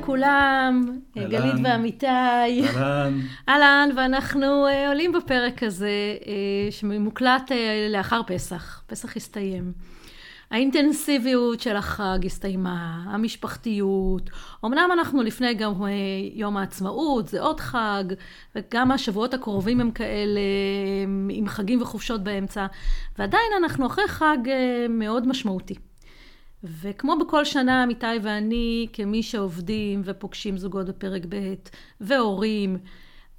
לכולם, גלית ואמיתי. אהלן. אהלן, ואנחנו uh, עולים בפרק הזה uh, שמוקלט לאחר פסח. פסח הסתיים. האינטנסיביות של החג הסתיימה, המשפחתיות. אמנם אנחנו לפני גם יום העצמאות, זה עוד חג, וגם השבועות הקרובים הם כאלה, עם חגים וחופשות באמצע, ועדיין אנחנו אחרי חג מאוד משמעותי. וכמו בכל שנה, עמיתי ואני, כמי שעובדים ופוגשים זוגות בפרק ב' והורים,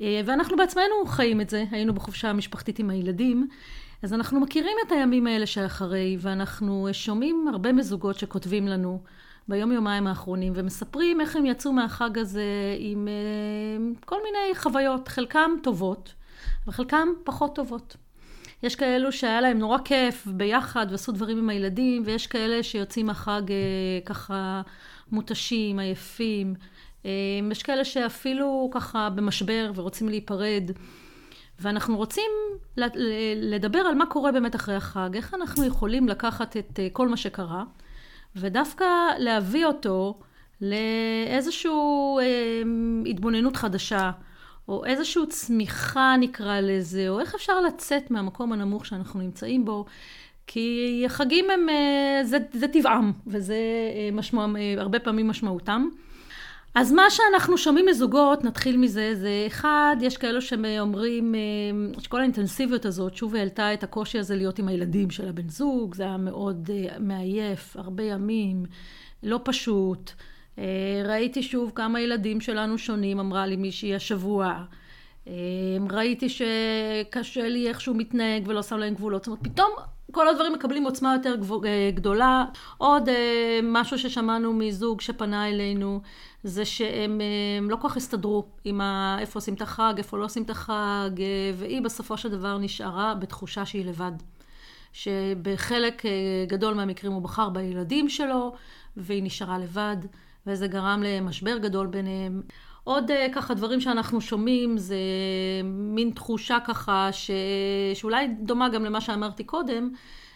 אה, ואנחנו בעצמנו חיים את זה, היינו בחופשה המשפחתית עם הילדים, אז אנחנו מכירים את הימים האלה שאחרי, ואנחנו שומעים הרבה מזוגות שכותבים לנו ביום יומיים האחרונים, ומספרים איך הם יצאו מהחג הזה עם אה, כל מיני חוויות, חלקם טובות, וחלקם פחות טובות. יש כאלו שהיה להם נורא כיף ביחד ועשו דברים עם הילדים, ויש כאלה שיוצאים מהחג אה, ככה מותשים, עייפים. אה, יש כאלה שאפילו ככה במשבר ורוצים להיפרד. ואנחנו רוצים לדבר על מה קורה באמת אחרי החג, איך אנחנו יכולים לקחת את אה, כל מה שקרה, ודווקא להביא אותו לאיזושהי התבוננות חדשה. או איזושהי צמיחה נקרא לזה, או איך אפשר לצאת מהמקום הנמוך שאנחנו נמצאים בו. כי החגים הם, אה, זה, זה טבעם, וזה אה, משמע, אה, הרבה פעמים משמעותם. אז מה שאנחנו שומעים מזוגות, נתחיל מזה, זה אחד, יש כאלו שאומרים שכל האינטנסיביות הזאת שוב העלתה את הקושי הזה להיות עם הילדים של הבן זוג, זה היה מאוד מעייף, הרבה ימים, לא פשוט. אה, ראיתי שוב כמה ילדים שלנו שונים, אמרה לי מישהי השבוע. אה, ראיתי שקשה לי איך שהוא מתנהג ולא שם להם גבולות. זאת אומרת, פתאום כל הדברים מקבלים עוצמה יותר אה, גדולה. עוד משהו ששמענו מזוג שפנה אלינו, זה שהם לא כל כך הסתדרו עם ה... איפה עושים את החג, איפה לא עושים את החג, והיא בסופו של דבר נשארה בתחושה שהיא לבד. שבחלק גדול מהמקרים הוא בחר בילדים שלו, והיא נשארה לבד. וזה גרם למשבר גדול ביניהם. עוד אה, ככה דברים שאנחנו שומעים זה מין תחושה ככה ש... שאולי דומה גם למה שאמרתי קודם,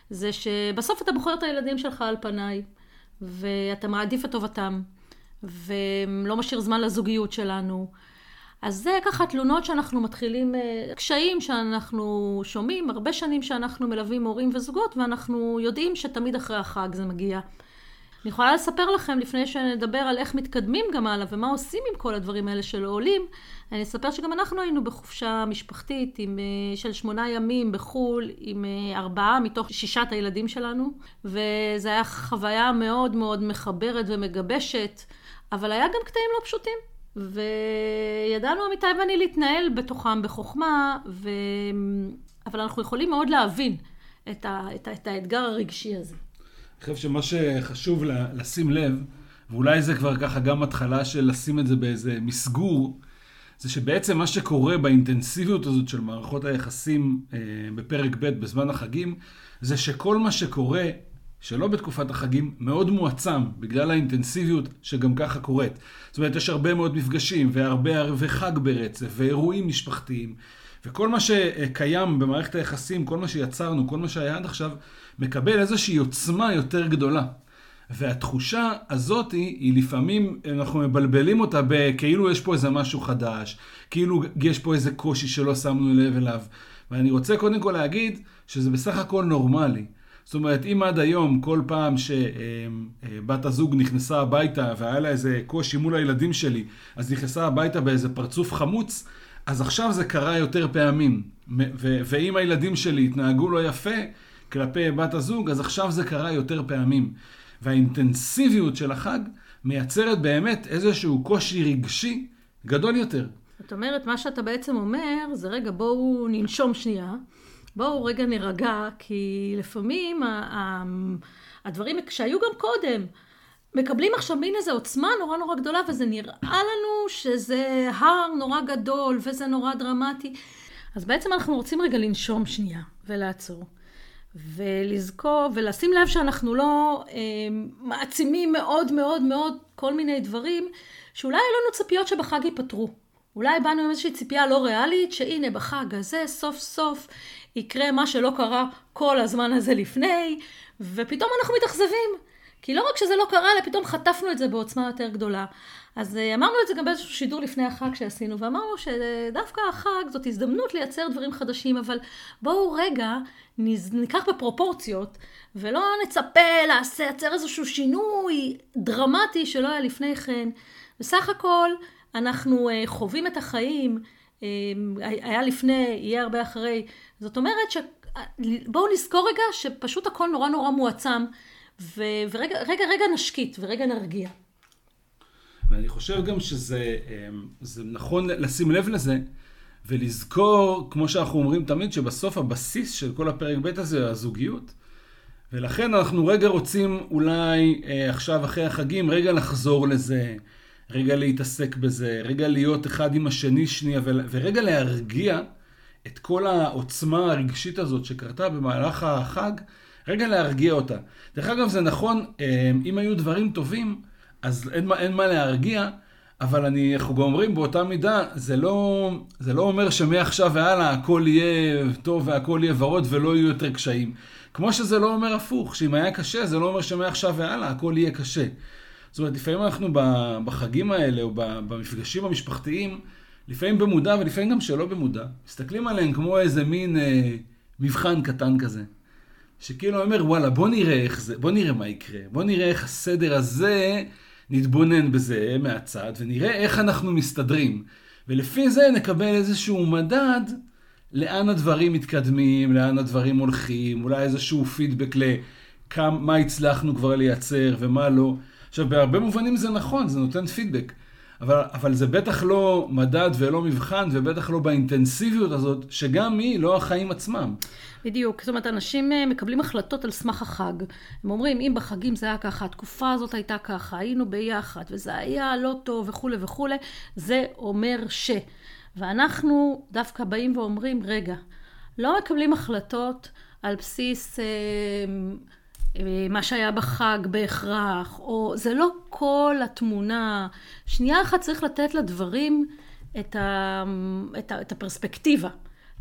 זה שבסוף אתה בוחר את הילדים שלך על פניי, ואתה מעדיף את טובתם, ולא משאיר זמן לזוגיות שלנו. אז זה ככה תלונות שאנחנו מתחילים, אה, קשיים שאנחנו שומעים, הרבה שנים שאנחנו מלווים הורים וזוגות, ואנחנו יודעים שתמיד אחרי החג זה מגיע. אני יכולה לספר לכם, לפני שנדבר על איך מתקדמים גם הלאה ומה עושים עם כל הדברים האלה של העולים, אני אספר שגם אנחנו היינו בחופשה משפחתית עם, אה, של שמונה ימים בחו"ל, עם אה, ארבעה מתוך שישת הילדים שלנו, וזו הייתה חוויה מאוד מאוד מחברת ומגבשת, אבל היה גם קטעים לא פשוטים. וידענו עמיתי ואני להתנהל בתוכם בחוכמה, ו... אבל אנחנו יכולים מאוד להבין את, ה... את, ה... את האתגר הרגשי הזה. חושב שמה שחשוב לשים לב, ואולי זה כבר ככה גם התחלה של לשים את זה באיזה מסגור, זה שבעצם מה שקורה באינטנסיביות הזאת של מערכות היחסים אה, בפרק ב' בזמן החגים, זה שכל מה שקורה שלא בתקופת החגים, מאוד מועצם בגלל האינטנסיביות שגם ככה קורית. זאת אומרת, יש הרבה מאוד מפגשים והרבה ערבי חג ברצף ואירועים משפחתיים. וכל מה שקיים במערכת היחסים, כל מה שיצרנו, כל מה שהיה עד עכשיו, מקבל איזושהי עוצמה יותר גדולה. והתחושה הזאת היא, היא לפעמים, אנחנו מבלבלים אותה בכאילו יש פה איזה משהו חדש, כאילו יש פה איזה קושי שלא שמנו לב אליו. ואני רוצה קודם כל להגיד שזה בסך הכל נורמלי. זאת אומרת, אם עד היום, כל פעם שבת הזוג נכנסה הביתה והיה לה איזה קושי מול הילדים שלי, אז נכנסה הביתה באיזה פרצוף חמוץ, אז עכשיו זה קרה יותר פעמים. ואם הילדים שלי התנהגו לא יפה כלפי בת הזוג, אז עכשיו זה קרה יותר פעמים. והאינטנסיביות של החג מייצרת באמת איזשהו קושי רגשי גדול יותר. זאת אומרת, מה שאתה בעצם אומר, זה רגע, בואו ננשום שנייה, בואו רגע נירגע, כי לפעמים הדברים שהיו גם קודם, מקבלים עכשיו מין איזו עוצמה נורא נורא גדולה, וזה נראה לנו שזה הר נורא גדול, וזה נורא דרמטי. אז בעצם אנחנו רוצים רגע לנשום שנייה, ולעצור. ולזכור, ולשים לב שאנחנו לא אה, מעצימים מאוד מאוד מאוד כל מיני דברים, שאולי היו לנו ציפיות שבחג ייפתרו. אולי באנו עם איזושהי ציפייה לא ריאלית, שהנה בחג הזה סוף סוף יקרה מה שלא קרה כל הזמן הזה לפני, ופתאום אנחנו מתאכזבים. כי לא רק שזה לא קרה, אלא פתאום חטפנו את זה בעוצמה יותר גדולה. אז אה, אמרנו את זה גם באיזשהו שידור לפני החג שעשינו, ואמרנו שדווקא החג זאת הזדמנות לייצר דברים חדשים, אבל בואו רגע ניקח בפרופורציות, ולא נצפה לייצר איזשהו שינוי דרמטי שלא היה לפני כן. בסך הכל אנחנו אה, חווים את החיים, אה, היה לפני, יהיה הרבה אחרי. זאת אומרת שבואו נזכור רגע שפשוט הכל נורא נורא מועצם, ורגע רגע, רגע נשקיט ורגע נרגיע. ואני חושב גם שזה אמ, נכון לשים לב לזה, ולזכור, כמו שאנחנו אומרים תמיד, שבסוף הבסיס של כל הפרק ב' הזה הוא הזוגיות. ולכן אנחנו רגע רוצים אולי אה, עכשיו אחרי החגים, רגע לחזור לזה, רגע להתעסק בזה, רגע להיות אחד עם השני שנייה, ורגע להרגיע את כל העוצמה הרגשית הזאת שקרתה במהלך החג, רגע להרגיע אותה. דרך אגב, זה נכון, אה, אם היו דברים טובים, אז אין אין מה להרגיע, אבל אני, אנחנו גם אומרים באותה מידה, זה לא, זה לא אומר שמעכשיו והלאה הכל יהיה טוב והכל יהיה ורוד ולא יהיו יותר קשיים. כמו שזה לא אומר הפוך, שאם היה קשה, זה לא אומר שמעכשיו והלאה הכל יהיה קשה. זאת אומרת, לפעמים אנחנו בחגים האלה, או במפגשים המשפחתיים, לפעמים במודע ולפעמים גם שלא במודע, מסתכלים עליהם כמו איזה מין אה, מבחן קטן כזה. שכאילו אומר, וואלה, בוא נראה איך זה, בוא נראה מה יקרה, בוא נראה איך הסדר הזה נתבונן בזה מהצד ונראה איך אנחנו מסתדרים. ולפי זה נקבל איזשהו מדד לאן הדברים מתקדמים, לאן הדברים הולכים, אולי איזשהו פידבק למה הצלחנו כבר לייצר ומה לא. עכשיו, בהרבה מובנים זה נכון, זה נותן פידבק. אבל, אבל זה בטח לא מדד ולא מבחן, ובטח לא באינטנסיביות הזאת, שגם היא לא החיים עצמם. בדיוק. זאת אומרת, אנשים אה, מקבלים החלטות על סמך החג. הם אומרים, אם בחגים זה היה ככה, התקופה הזאת הייתה ככה, היינו ביחד, וזה היה לא טוב וכולי וכולי, זה אומר ש... ואנחנו דווקא באים ואומרים, רגע, לא מקבלים החלטות על בסיס אה, מה שהיה בחג בהכרח, או זה לא כל התמונה. שנייה אחת צריך לתת לדברים את, ה, את, ה, את הפרספקטיבה.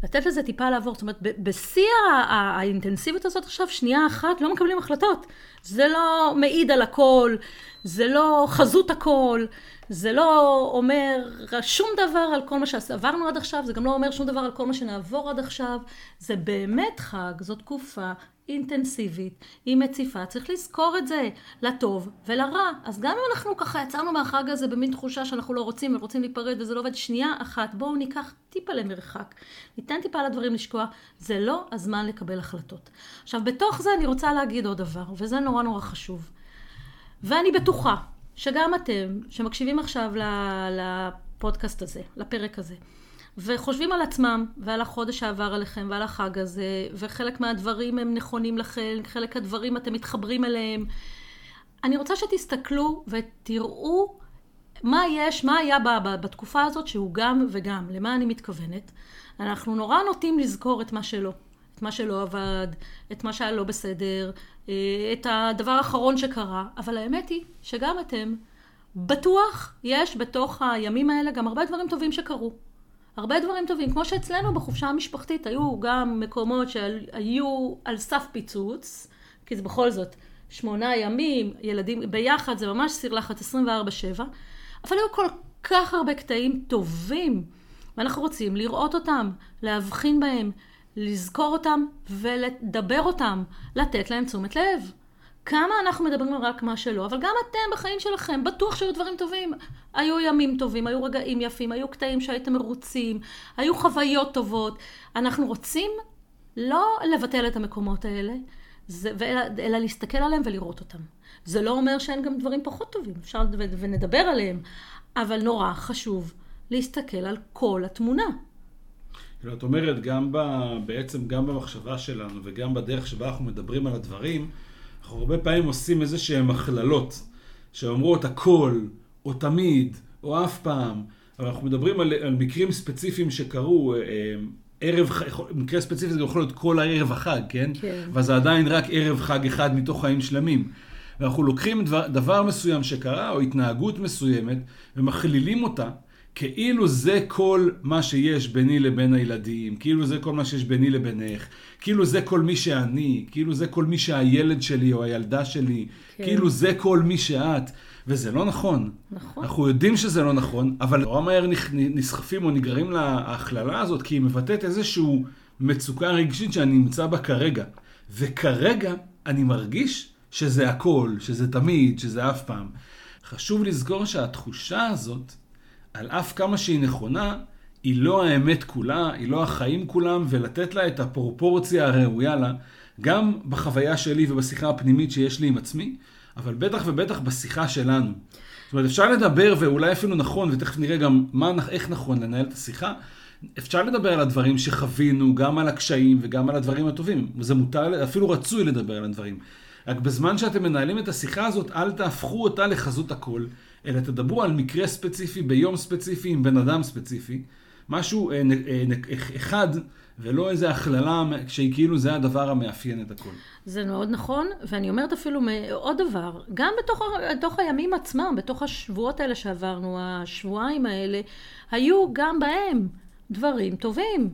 לתת לזה טיפה לעבור. זאת אומרת, בשיא האינטנסיביות הזאת עכשיו, שנייה אחת, לא מקבלים החלטות. זה לא מעיד על הכל, זה לא חזות הכל, זה לא אומר שום דבר על כל מה שעברנו עד עכשיו, זה גם לא אומר שום דבר על כל מה שנעבור עד עכשיו. זה באמת חג, זו תקופה אינטנסיבית, היא מציפה, צריך לזכור את זה, לטוב ולרע. אז גם אם אנחנו ככה יצאנו מהחג הזה במין תחושה שאנחנו לא רוצים ורוצים להיפרד וזה לא עובד, שנייה אחת, בואו ניקח טיפה למרחק, ניתן טיפה לדברים לשקוע, זה לא הזמן לקבל החלטות. עכשיו, בתוך זה אני רוצה להגיד עוד דבר, וזה נורא נורא חשוב. ואני בטוחה שגם אתם, שמקשיבים עכשיו לפודקאסט הזה, לפרק הזה, וחושבים על עצמם ועל החודש שעבר עליכם ועל החג הזה, וחלק מהדברים הם נכונים לכם, חלק מהדברים אתם מתחברים אליהם. אני רוצה שתסתכלו ותראו מה יש, מה היה בתקופה הזאת שהוא גם וגם, למה אני מתכוונת. אנחנו נורא נוטים לזכור את מה שלא, את מה שלא עבד, את מה שהיה לא בסדר, אה, את הדבר האחרון שקרה, אבל האמת היא שגם אתם, בטוח יש בתוך הימים האלה גם הרבה דברים טובים שקרו. הרבה דברים טובים, כמו שאצלנו בחופשה המשפחתית היו גם מקומות שהיו על סף פיצוץ, כי זה בכל זאת שמונה ימים, ילדים ביחד, זה ממש סיר לחץ 24-7, אבל היו כל כך הרבה קטעים טובים, ואנחנו רוצים לראות אותם, להבחין בהם, לזכור אותם ולדבר אותם, לתת להם תשומת לב. כמה אנחנו מדברים רק מה שלא, אבל גם אתם בחיים שלכם, בטוח שהיו דברים טובים. היו ימים טובים, היו רגעים יפים, היו קטעים שהייתם מרוצים, היו חוויות טובות. אנחנו רוצים לא לבטל את המקומות האלה, זה, אלא, אלא להסתכל עליהם ולראות אותם. זה לא אומר שאין גם דברים פחות טובים, אפשר ונדבר עליהם, אבל נורא חשוב להסתכל על כל התמונה. כאילו, את אומרת, גם ב, בעצם גם במחשבה שלנו וגם בדרך שבה אנחנו מדברים על הדברים, אנחנו הרבה פעמים עושים איזה שהן הכללות, שאומרות הכל, או תמיד, או אף פעם, אבל אנחנו מדברים על, על מקרים ספציפיים שקרו, אה, ערב, מקרה ספציפי זה יכול להיות כל הערב החג, כן? כן. אבל זה עדיין רק ערב חג אחד מתוך חיים שלמים. ואנחנו לוקחים דבר, דבר מסוים שקרה, או התנהגות מסוימת, ומכלילים אותה, כאילו זה כל מה שיש ביני לבין הילדים, כאילו זה כל מה שיש ביני לבינך, כאילו זה כל מי שאני, כאילו זה כל מי שהילד שלי או הילדה שלי, כן. כאילו זה כל מי שאת. וזה לא נכון. נכון. אנחנו יודעים שזה לא נכון, אבל נורא מהר נסחפים או נגררים להכללה הזאת, כי היא מבטאת איזושהי מצוקה רגשית שאני נמצא בה כרגע. וכרגע אני מרגיש שזה הכל, שזה תמיד, שזה אף פעם. חשוב לזכור שהתחושה הזאת, על אף כמה שהיא נכונה, היא לא האמת כולה, היא לא החיים כולם, ולתת לה את הפרופורציה הראויה לה, גם בחוויה שלי ובשיחה הפנימית שיש לי עם עצמי, אבל בטח ובטח בשיחה שלנו. זאת אומרת, אפשר לדבר, ואולי אפילו נכון, ותכף נראה גם מה, איך נכון לנהל את השיחה, אפשר לדבר על הדברים שחווינו, גם על הקשיים וגם על הדברים הטובים. וזה מותר, אפילו רצוי לדבר על הדברים. רק בזמן שאתם מנהלים את השיחה הזאת, אל תהפכו אותה לחזות הכל, אלא תדברו על מקרה ספציפי ביום ספציפי עם בן אדם ספציפי. משהו אה, אה, אחד, ולא איזה הכללה שהיא כאילו זה הדבר המאפיין את הכל. זה מאוד נכון, ואני אומרת אפילו עוד דבר, גם בתוך, בתוך הימים עצמם, בתוך השבועות האלה שעברנו, השבועיים האלה, היו גם בהם דברים טובים.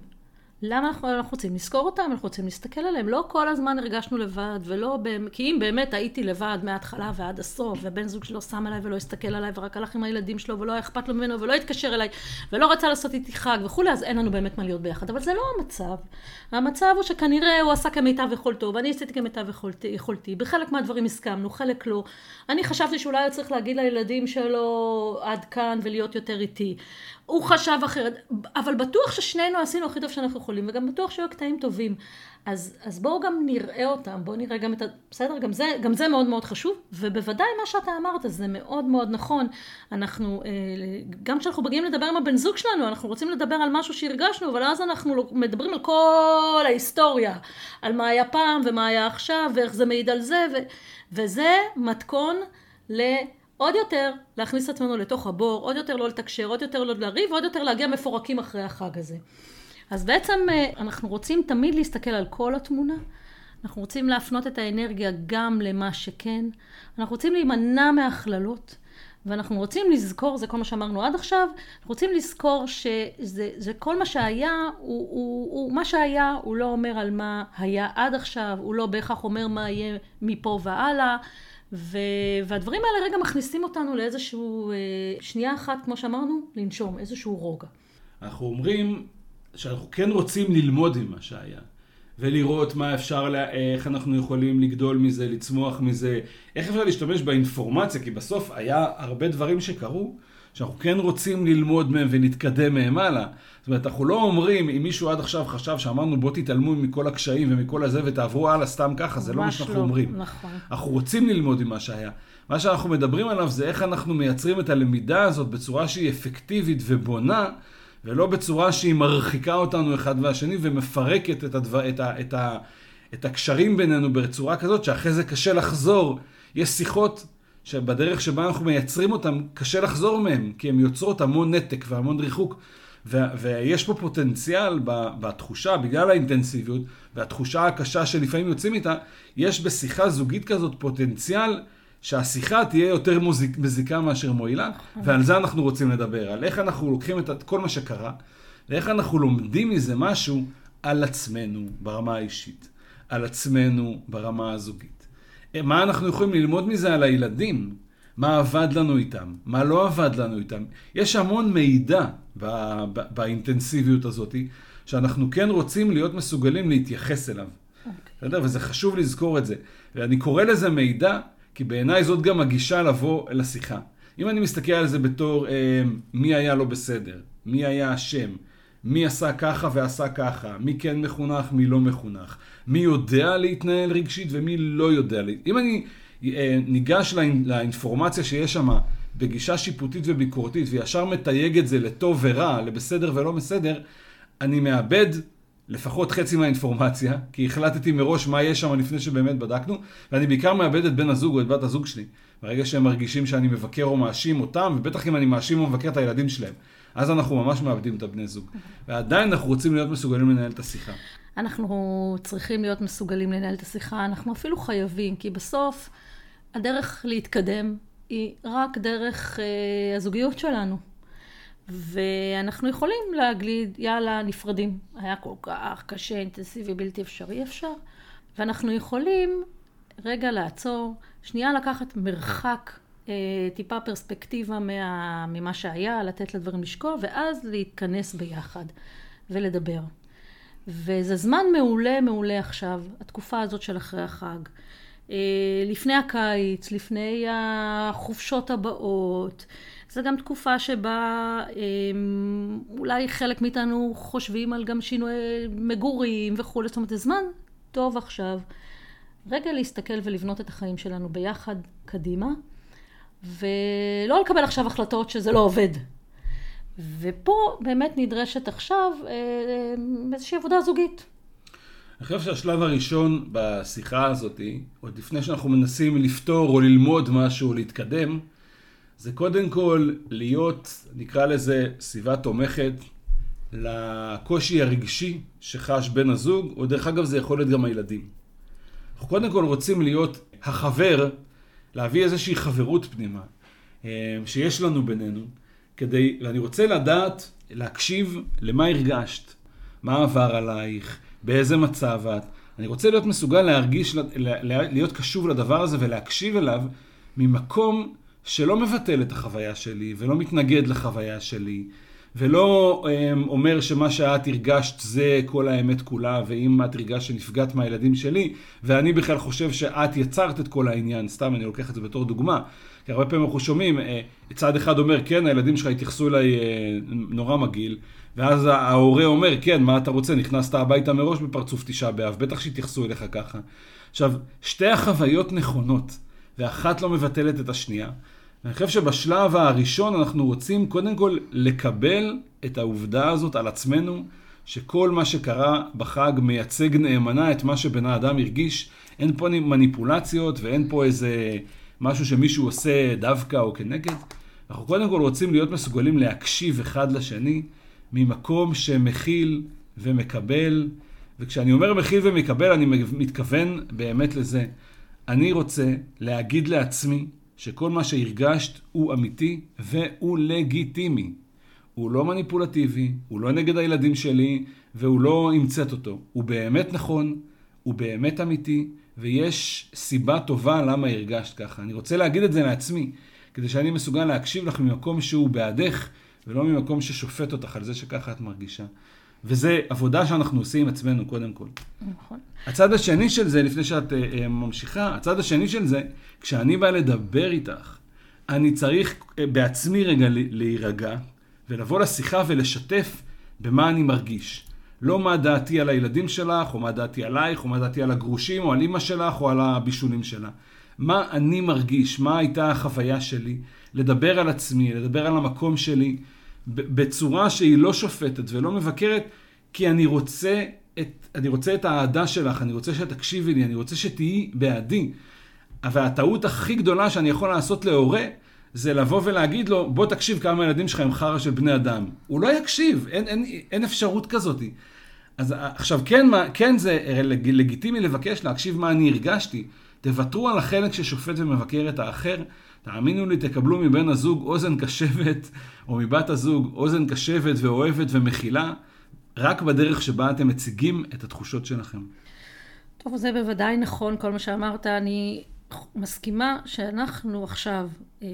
למה אנחנו, אנחנו רוצים לזכור אותם, אנחנו רוצים להסתכל עליהם. לא כל הזמן הרגשנו לבד, ולא, כי אם באמת הייתי לבד מההתחלה ועד הסוף, ובן זוג שלו שם עליי ולא הסתכל עליי, ורק הלך עם הילדים שלו, ולא היה אכפת לו ממנו, ולא התקשר אליי, ולא רצה לעשות איתי חג וכולי, אז אין לנו באמת מה להיות ביחד. אבל זה לא המצב. המצב הוא שכנראה הוא עשה כמיטב יכולתו, ואני עשיתי כמיטב יכולתי. בחלק מהדברים הסכמנו, חלק לא. אני חשבתי שאולי הוא צריך להגיד לילדים שלו עד כאן ולהיות יותר איתי. הוא חשב אחרת, אבל בטוח ששנינו עשינו הכי טוב שאנחנו יכולים, וגם בטוח שהיו קטעים טובים. אז, אז בואו גם נראה אותם, בואו נראה גם את ה... בסדר? גם זה, גם זה מאוד מאוד חשוב, ובוודאי מה שאתה אמרת זה מאוד מאוד נכון. אנחנו, אה, גם כשאנחנו מגיעים לדבר עם הבן זוג שלנו, אנחנו רוצים לדבר על משהו שהרגשנו, אבל אז אנחנו לא, מדברים על כל ההיסטוריה, על מה היה פעם ומה היה עכשיו, ואיך זה מעיד על זה, ו, וזה מתכון ל... עוד יותר להכניס את עצמנו לתוך הבור, עוד יותר לא לתקשר, עוד יותר לא לריב, עוד יותר להגיע מפורקים אחרי החג הזה. אז בעצם אה, אנחנו רוצים תמיד להסתכל על כל התמונה, אנחנו רוצים להפנות את האנרגיה גם למה שכן, אנחנו רוצים להימנע מהכללות, ואנחנו רוצים לזכור, זה כל מה שאמרנו עד עכשיו, אנחנו רוצים לזכור שזה כל מה שהיה, הוא, הוא, הוא, מה שהיה הוא לא אומר על מה היה עד עכשיו, הוא לא בהכרח אומר מה יהיה מפה והלאה. ו... והדברים האלה רגע מכניסים אותנו לאיזשהו, אה, שנייה אחת, כמו שאמרנו, לנשום, איזשהו רוגע. אנחנו אומרים שאנחנו כן רוצים ללמוד ממה שהיה, ולראות מה אפשר, לה... איך אנחנו יכולים לגדול מזה, לצמוח מזה, איך אפשר להשתמש באינפורמציה, כי בסוף היה הרבה דברים שקרו, שאנחנו כן רוצים ללמוד מהם ולהתקדם מהם הלאה. זאת אומרת, אנחנו לא אומרים, אם מישהו עד עכשיו חשב שאמרנו בוא תתעלמו מכל הקשיים ומכל הזה ותעברו הלאה סתם ככה, זה לא מה שאנחנו לא, אומרים. נכון. אנחנו רוצים ללמוד ממה שהיה. מה שאנחנו מדברים עליו זה איך אנחנו מייצרים את הלמידה הזאת בצורה שהיא אפקטיבית ובונה, ולא בצורה שהיא מרחיקה אותנו אחד מהשני ומפרקת את, הדבר, את, ה, את, ה, את הקשרים בינינו בצורה כזאת שאחרי זה קשה לחזור. יש שיחות שבדרך שבה אנחנו מייצרים אותן, קשה לחזור מהן, כי הן יוצרות המון נתק והמון ריחוק. ויש פה פוטנציאל בתחושה, בגלל האינטנסיביות והתחושה הקשה שלפעמים יוצאים איתה, יש בשיחה זוגית כזאת פוטנציאל שהשיחה תהיה יותר מוזיק, מזיקה מאשר מועילה, ועל זה אנחנו רוצים לדבר, על איך אנחנו לוקחים את כל מה שקרה, ואיך אנחנו לומדים מזה משהו על עצמנו ברמה האישית, על עצמנו ברמה הזוגית. מה אנחנו יכולים ללמוד מזה על הילדים? מה עבד לנו איתם, מה לא עבד לנו איתם. יש המון מידע באינטנסיביות הזאת, שאנחנו כן רוצים להיות מסוגלים להתייחס אליו. Okay. אוקיי. וזה חשוב לזכור את זה. ואני קורא לזה מידע, כי בעיניי זאת גם הגישה לבוא לשיחה. אם אני מסתכל על זה בתור אה, מי היה לא בסדר, מי היה אשם, מי עשה ככה ועשה ככה, מי כן מחונך, מי לא מחונך, מי יודע להתנהל רגשית ומי לא יודע. אם אני אה, ניגש לאינפורמציה שיש שם בגישה שיפוטית וביקורתית, וישר מתייג את זה לטוב ורע, לבסדר ולא בסדר, אני מאבד לפחות חצי מהאינפורמציה, כי החלטתי מראש מה יש שם לפני שבאמת בדקנו, ואני בעיקר מאבד את בן הזוג או את בת הזוג שלי. ברגע שהם מרגישים שאני מבקר או מאשים אותם, ובטח אם אני מאשים או מבקר את הילדים שלהם. אז אנחנו ממש מאבדים את הבני זוג. ועדיין אנחנו רוצים להיות מסוגלים לנהל את השיחה. אנחנו צריכים להיות מסוגלים לנהל את השיחה, אנחנו אפילו חייבים, כי בסוף הדרך להתקדם היא רק דרך אה, הזוגיות שלנו. ואנחנו יכולים להגיד, יאללה, נפרדים. היה כל כך קשה, אינטנסיבי, בלתי אפשרי, אפשר. ואנחנו יכולים רגע לעצור, שנייה לקחת מרחק, אה, טיפה פרספקטיבה מה, ממה שהיה, לתת לדברים לשקוע, ואז להתכנס ביחד ולדבר. וזה זמן מעולה מעולה עכשיו, התקופה הזאת של אחרי החג. אה, לפני הקיץ, לפני החופשות הבאות. זו גם תקופה שבה אה, אולי חלק מאיתנו חושבים על גם שינויי מגורים וכולי. זאת אומרת, זה זמן טוב עכשיו. רגע להסתכל ולבנות את החיים שלנו ביחד קדימה, ולא לקבל עכשיו החלטות שזה לא עובד. ופה באמת נדרשת עכשיו אה, איזושהי עבודה זוגית. אני חושב שהשלב הראשון בשיחה הזאת, עוד לפני שאנחנו מנסים לפתור או ללמוד משהו או להתקדם, זה קודם כל להיות, נקרא לזה, סביבה תומכת לקושי הרגשי שחש בן הזוג, או דרך אגב זה יכול להיות גם הילדים. אנחנו קודם כל רוצים להיות החבר, להביא איזושהי חברות פנימה אה, שיש לנו בינינו, כדי, ואני רוצה לדעת, להקשיב למה הרגשת, מה עבר עלייך, באיזה מצב את. אני רוצה להיות מסוגל להרגיש, להיות קשוב לדבר הזה ולהקשיב אליו ממקום שלא מבטל את החוויה שלי ולא מתנגד לחוויה שלי. ולא um, אומר שמה שאת הרגשת זה כל האמת כולה, ואם את הרגשת שנפגעת מהילדים שלי, ואני בכלל חושב שאת יצרת את כל העניין, סתם אני לוקח את זה בתור דוגמה, כי הרבה פעמים אנחנו שומעים, uh, צד אחד אומר, כן, הילדים שלך התייחסו אליי uh, נורא מגעיל, ואז ההורה אומר, כן, מה אתה רוצה, נכנסת הביתה מראש בפרצוף תשעה באב, בטח שהתייחסו אליך ככה. עכשיו, שתי החוויות נכונות, ואחת לא מבטלת את השנייה. אני חושב שבשלב הראשון אנחנו רוצים קודם כל לקבל את העובדה הזאת על עצמנו, שכל מה שקרה בחג מייצג נאמנה את מה שבן האדם הרגיש. אין פה מניפולציות ואין פה איזה משהו שמישהו עושה דווקא או כנגד. אנחנו קודם כל רוצים להיות מסוגלים להקשיב אחד לשני ממקום שמכיל ומקבל. וכשאני אומר מכיל ומקבל, אני מתכוון באמת לזה. אני רוצה להגיד לעצמי שכל מה שהרגשת הוא אמיתי והוא לגיטימי. הוא לא מניפולטיבי, הוא לא נגד הילדים שלי, והוא לא המצאת אותו. הוא באמת נכון, הוא באמת אמיתי, ויש סיבה טובה למה הרגשת ככה. אני רוצה להגיד את זה לעצמי, כדי שאני מסוגל להקשיב לך ממקום שהוא בעדך, ולא ממקום ששופט אותך על זה שככה את מרגישה. וזה עבודה שאנחנו עושים עם עצמנו קודם כל. נכון. הצד השני של זה, לפני שאת uh, ממשיכה, הצד השני של זה, כשאני בא לדבר איתך, אני צריך uh, בעצמי רגע להירגע, ולבוא לשיחה ולשתף במה אני מרגיש. לא מה דעתי על הילדים שלך, או מה דעתי עלייך, או מה דעתי על הגרושים, או על אימא שלך, או על הבישולים שלה. מה אני מרגיש, מה הייתה החוויה שלי, לדבר על עצמי, לדבר על המקום שלי, בצורה שהיא לא שופטת ולא מבקרת, כי אני רוצה את, אני רוצה את האהדה שלך, אני רוצה שתקשיבי לי, אני רוצה שתהיי בעדי. והטעות הכי גדולה שאני יכול לעשות להורה, זה לבוא ולהגיד לו, בוא תקשיב כמה ילדים שלך הם חרא של בני אדם. הוא לא יקשיב, אין, אין, אין אפשרות כזאת. אז עכשיו, כן, מה, כן זה לג, לגיטימי לבקש להקשיב מה אני הרגשתי. תוותרו על החלק ששופט ומבקר את האחר. תאמינו לי, תקבלו מבן הזוג אוזן קשבת, או מבת הזוג אוזן קשבת ואוהבת ומכילה, רק בדרך שבה אתם מציגים את התחושות שלכם. טוב, זה בוודאי נכון, כל מה שאמרת. אני מסכימה שאנחנו עכשיו אה,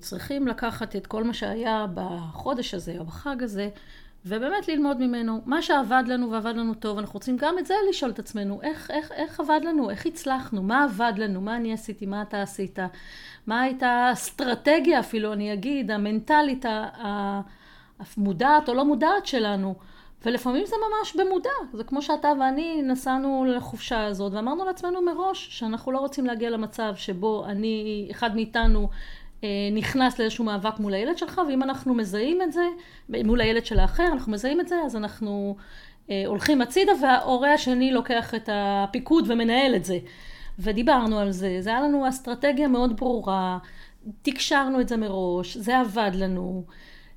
צריכים לקחת את כל מה שהיה בחודש הזה או בחג הזה, ובאמת ללמוד ממנו. מה שעבד לנו ועבד לנו טוב, אנחנו רוצים גם את זה לשאול את עצמנו, איך, איך, איך עבד לנו, איך הצלחנו, מה עבד לנו, מה אני עשיתי, מה אתה עשית, מה הייתה האסטרטגיה אפילו, אני אגיד, המנטלית, המודעת או לא מודעת שלנו. ולפעמים זה ממש במודע, זה כמו שאתה ואני נסענו לחופשה הזאת ואמרנו לעצמנו מראש שאנחנו לא רוצים להגיע למצב שבו אני, אחד מאיתנו נכנס לאיזשהו מאבק מול הילד שלך, ואם אנחנו מזהים את זה, מול הילד של האחר, אנחנו מזהים את זה, אז אנחנו אה, הולכים הצידה וההורה השני לוקח את הפיקוד ומנהל את זה. ודיברנו על זה, זה היה לנו אסטרטגיה מאוד ברורה, תקשרנו את זה מראש, זה עבד לנו.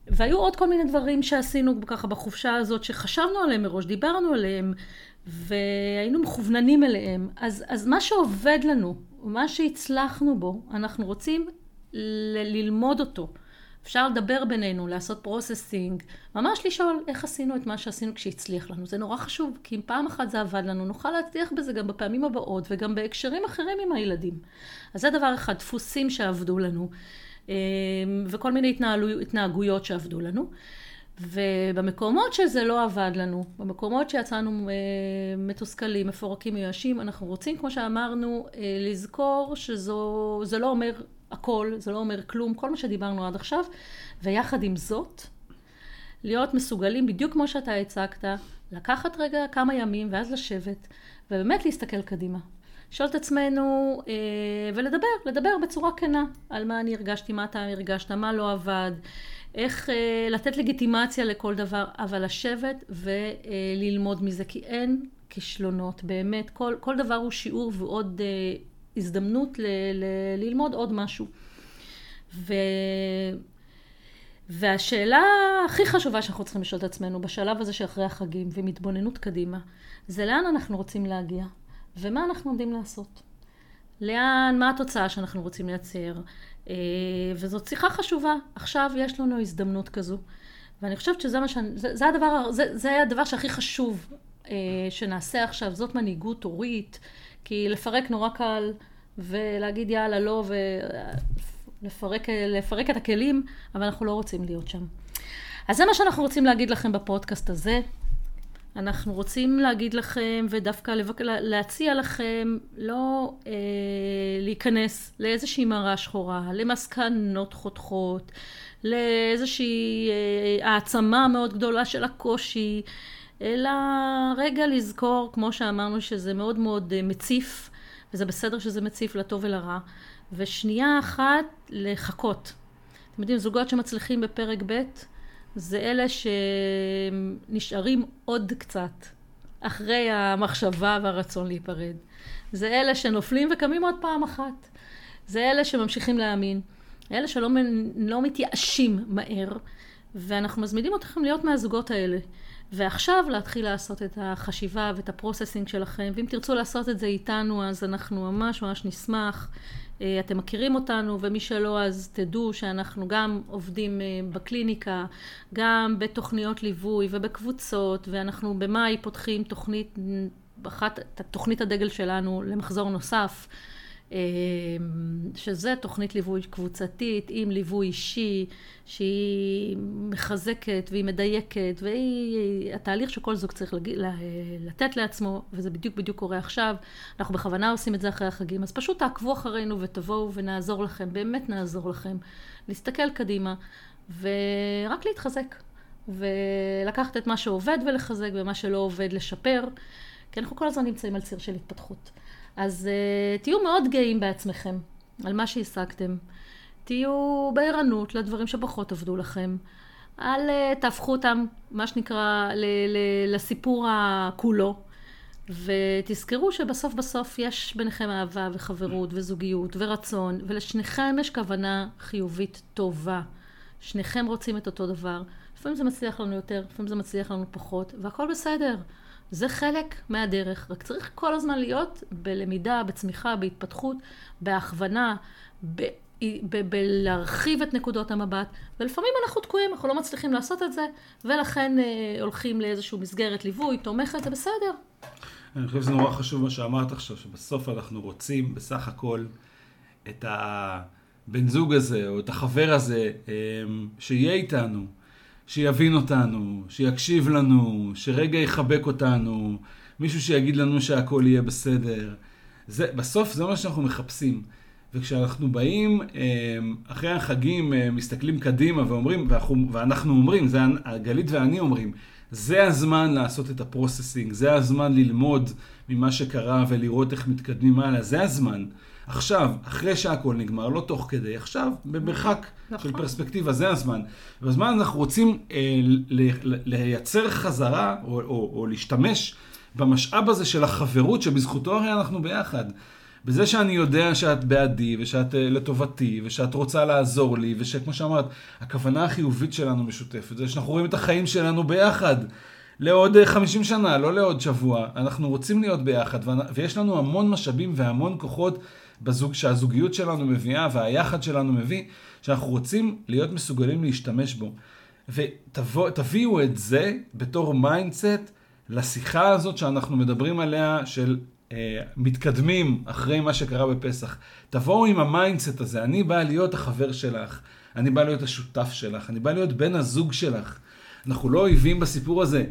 והיו עוד כל מיני דברים שעשינו ככה בחופשה הזאת, שחשבנו עליהם מראש, דיברנו עליהם, והיינו מכווננים אליהם. אז, אז מה שעובד לנו, מה שהצלחנו בו, אנחנו רוצים ל- ללמוד אותו, אפשר לדבר בינינו, לעשות processing, ממש לשאול איך עשינו את מה שעשינו כשהצליח לנו. זה נורא חשוב, כי אם פעם אחת זה עבד לנו, נוכל להצליח בזה גם בפעמים הבאות וגם בהקשרים אחרים עם הילדים. אז זה דבר אחד, דפוסים שעבדו לנו, אה, וכל מיני התנהגויות שעבדו לנו. ובמקומות שזה לא עבד לנו, במקומות שיצאנו אה, מתוסכלים, מפורקים, מיואשים, אנחנו רוצים, כמו שאמרנו, אה, לזכור שזה לא אומר הכל, זה לא אומר כלום, כל מה שדיברנו עד עכשיו, ויחד עם זאת, להיות מסוגלים, בדיוק כמו שאתה הצגת, לקחת רגע כמה ימים ואז לשבת, ובאמת להסתכל קדימה. לשאול את עצמנו אה, ולדבר, לדבר בצורה כנה על מה אני הרגשתי, מה אתה הרגשת, מה לא עבד, איך אה, לתת לגיטימציה לכל דבר, אבל לשבת וללמוד מזה, כי אין כישלונות, באמת, כל, כל דבר הוא שיעור ועוד אה, הזדמנות ל, ל, ללמוד עוד משהו. ו... והשאלה הכי חשובה שאנחנו צריכים לשאול את עצמנו בשלב הזה שאחרי החגים ועם התבוננות קדימה, זה לאן אנחנו רוצים להגיע ומה אנחנו עומדים לעשות. לאן, מה התוצאה שאנחנו רוצים לייצר. אה, וזאת שיחה חשובה. עכשיו יש לנו הזדמנות כזו. ואני חושבת שזה מה ש... זה, זה הדבר, זה, זה הדבר שהכי חשוב אה, שנעשה עכשיו. זאת מנהיגות הורית. כי לפרק נורא קל, ולהגיד יאללה לא, ולפרק לפרק את הכלים, אבל אנחנו לא רוצים להיות שם. אז זה מה שאנחנו רוצים להגיד לכם בפודקאסט הזה. אנחנו רוצים להגיד לכם ודווקא לבק... להציע לכם לא אה, להיכנס לאיזושהי מראה שחורה, למסקנות חותכות, לאיזושהי אה, העצמה מאוד גדולה של הקושי, אלא רגע לזכור, כמו שאמרנו, שזה מאוד מאוד אה, מציף, וזה בסדר שזה מציף לטוב ולרע, ושנייה אחת לחכות. אתם יודעים, זוגות שמצליחים בפרק ב' זה אלה שנשארים עוד קצת אחרי המחשבה והרצון להיפרד. זה אלה שנופלים וקמים עוד פעם אחת. זה אלה שממשיכים להאמין. אלה שלא לא מתייאשים מהר, ואנחנו מזמינים אתכם להיות מהזוגות האלה. ועכשיו להתחיל לעשות את החשיבה ואת הפרוססינג שלכם, ואם תרצו לעשות את זה איתנו, אז אנחנו ממש ממש נשמח. אה, אתם מכירים אותנו, ומי שלא, אז תדעו שאנחנו גם עובדים אה, בקליניקה, גם בתוכניות ליווי ובקבוצות, ואנחנו במאי פותחים תוכנית, אחת, תוכנית הדגל שלנו למחזור נוסף. אמ, שזה תוכנית ליווי קבוצתית עם ליווי אישי שהיא מחזקת והיא מדייקת והיא התהליך שכל זוג צריך לג... לתת לעצמו וזה בדיוק בדיוק קורה עכשיו. אנחנו בכוונה עושים את זה אחרי החגים אז פשוט תעקבו אחרינו ותבואו ונעזור לכם באמת נעזור לכם להסתכל קדימה ורק להתחזק ולקחת את מה שעובד ולחזק ומה שלא עובד לשפר כי אנחנו כל הזמן נמצאים על ציר של התפתחות אז uh, תהיו מאוד גאים בעצמכם על מה שהשגתם. תהיו בערנות לדברים שפחות עבדו לכם. אל uh, תהפכו אותם, מה שנקרא, ל- ל- לסיפור הכולו. ותזכרו שבסוף בסוף יש ביניכם אהבה וחברות וזוגיות ורצון, ולשניכם יש כוונה חיובית טובה. שניכם רוצים את אותו דבר. לפעמים זה מצליח לנו יותר, לפעמים זה מצליח לנו פחות, והכל בסדר. זה חלק מהדרך, רק צריך כל הזמן להיות בלמידה, בצמיחה, בהתפתחות, בהכוונה, ב... בלהרחיב את נקודות המבט, ולפעמים אנחנו תקועים, אנחנו לא מצליחים לעשות את זה, ולכן אה, הולכים לאיזושהי מסגרת ליווי, תומכת, זה בסדר. אני חושב שזה נורא חשוב מה שאמרת עכשיו, שבסוף אנחנו רוצים בסך הכל את הבן זוג הזה, או את החבר הזה, אה, שיהיה איתנו. שיבין אותנו, שיקשיב לנו, שרגע יחבק אותנו, מישהו שיגיד לנו שהכל יהיה בסדר. זה, בסוף זה מה שאנחנו מחפשים. וכשאנחנו באים אמ, אחרי החגים, אה, מסתכלים קדימה ואומרים, ואנחנו, ואנחנו אומרים, זה גלית ואני אומרים, זה הזמן לעשות את הפרוססינג, זה הזמן ללמוד ממה שקרה ולראות איך מתקדמים הלאה, זה הזמן. עכשיו, אחרי שהכל נגמר, לא תוך כדי, עכשיו, במרחק נכון. של פרספקטיבה, זה הזמן. בזמן אנחנו רוצים אה, לייצר חזרה, או, או, או להשתמש במשאב הזה של החברות, שבזכותו הרי אנחנו ביחד. בזה שאני יודע שאת בעדי, ושאת אה, לטובתי, ושאת רוצה לעזור לי, ושכמו שאמרת, הכוונה החיובית שלנו משותפת, זה שאנחנו רואים את החיים שלנו ביחד. לעוד 50 אה, שנה, לא לעוד שבוע. אנחנו רוצים להיות ביחד, ויש לנו המון משאבים והמון כוחות בזוג, שהזוגיות שלנו מביאה והיחד שלנו מביא, שאנחנו רוצים להיות מסוגלים להשתמש בו. ותביאו את זה בתור mindset לשיחה הזאת שאנחנו מדברים עליה של אה, מתקדמים אחרי מה שקרה בפסח. תבואו עם ה mindset הזה, אני בא להיות החבר שלך, אני בא להיות השותף שלך, אני בא להיות בן הזוג שלך. אנחנו לא אויבים בסיפור הזה.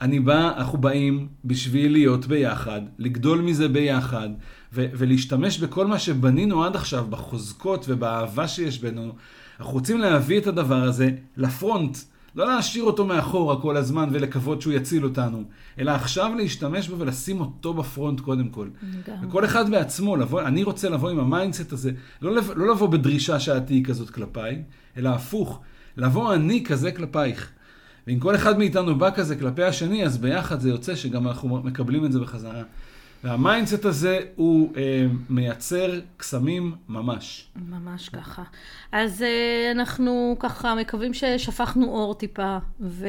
אני בא, אנחנו באים בשביל להיות ביחד, לגדול מזה ביחד, ו- ולהשתמש בכל מה שבנינו עד עכשיו, בחוזקות ובאהבה שיש בינינו. אנחנו רוצים להביא את הדבר הזה ל front. לא להשאיר אותו מאחורה כל הזמן ולקוות שהוא יציל אותנו, אלא עכשיו להשתמש בו ולשים אותו ב front קודם כל. גם. וכל אחד בעצמו, לבוא, אני רוצה לבוא עם ה mindset הזה, לא, לב, לא לבוא בדרישה שאת תהיי כזאת כלפיי, אלא הפוך, לבוא אני כזה כלפייך. ואם כל אחד מאיתנו בא כזה כלפי השני, אז ביחד זה יוצא שגם אנחנו מקבלים את זה בחזרה. וה mindset הזה הוא אה, מייצר קסמים ממש. ממש ככה. אז אה, אנחנו ככה מקווים ששפכנו אור טיפה ו...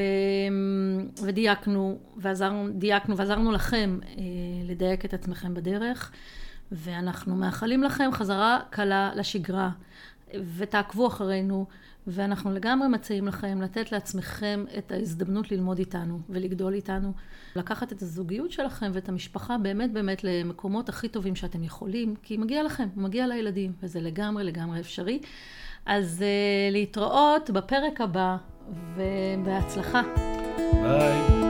ודייקנו, ועזרנו, דייקנו ועזרנו לכם אה, לדייק את עצמכם בדרך, ואנחנו מאחלים לכם חזרה קלה לשגרה, ותעקבו אחרינו. ואנחנו לגמרי מציעים לכם לתת לעצמכם את ההזדמנות ללמוד איתנו ולגדול איתנו, לקחת את הזוגיות שלכם ואת המשפחה באמת באמת למקומות הכי טובים שאתם יכולים, כי מגיע לכם, מגיע לילדים, וזה לגמרי לגמרי אפשרי. אז uh, להתראות בפרק הבא, ובהצלחה. ביי.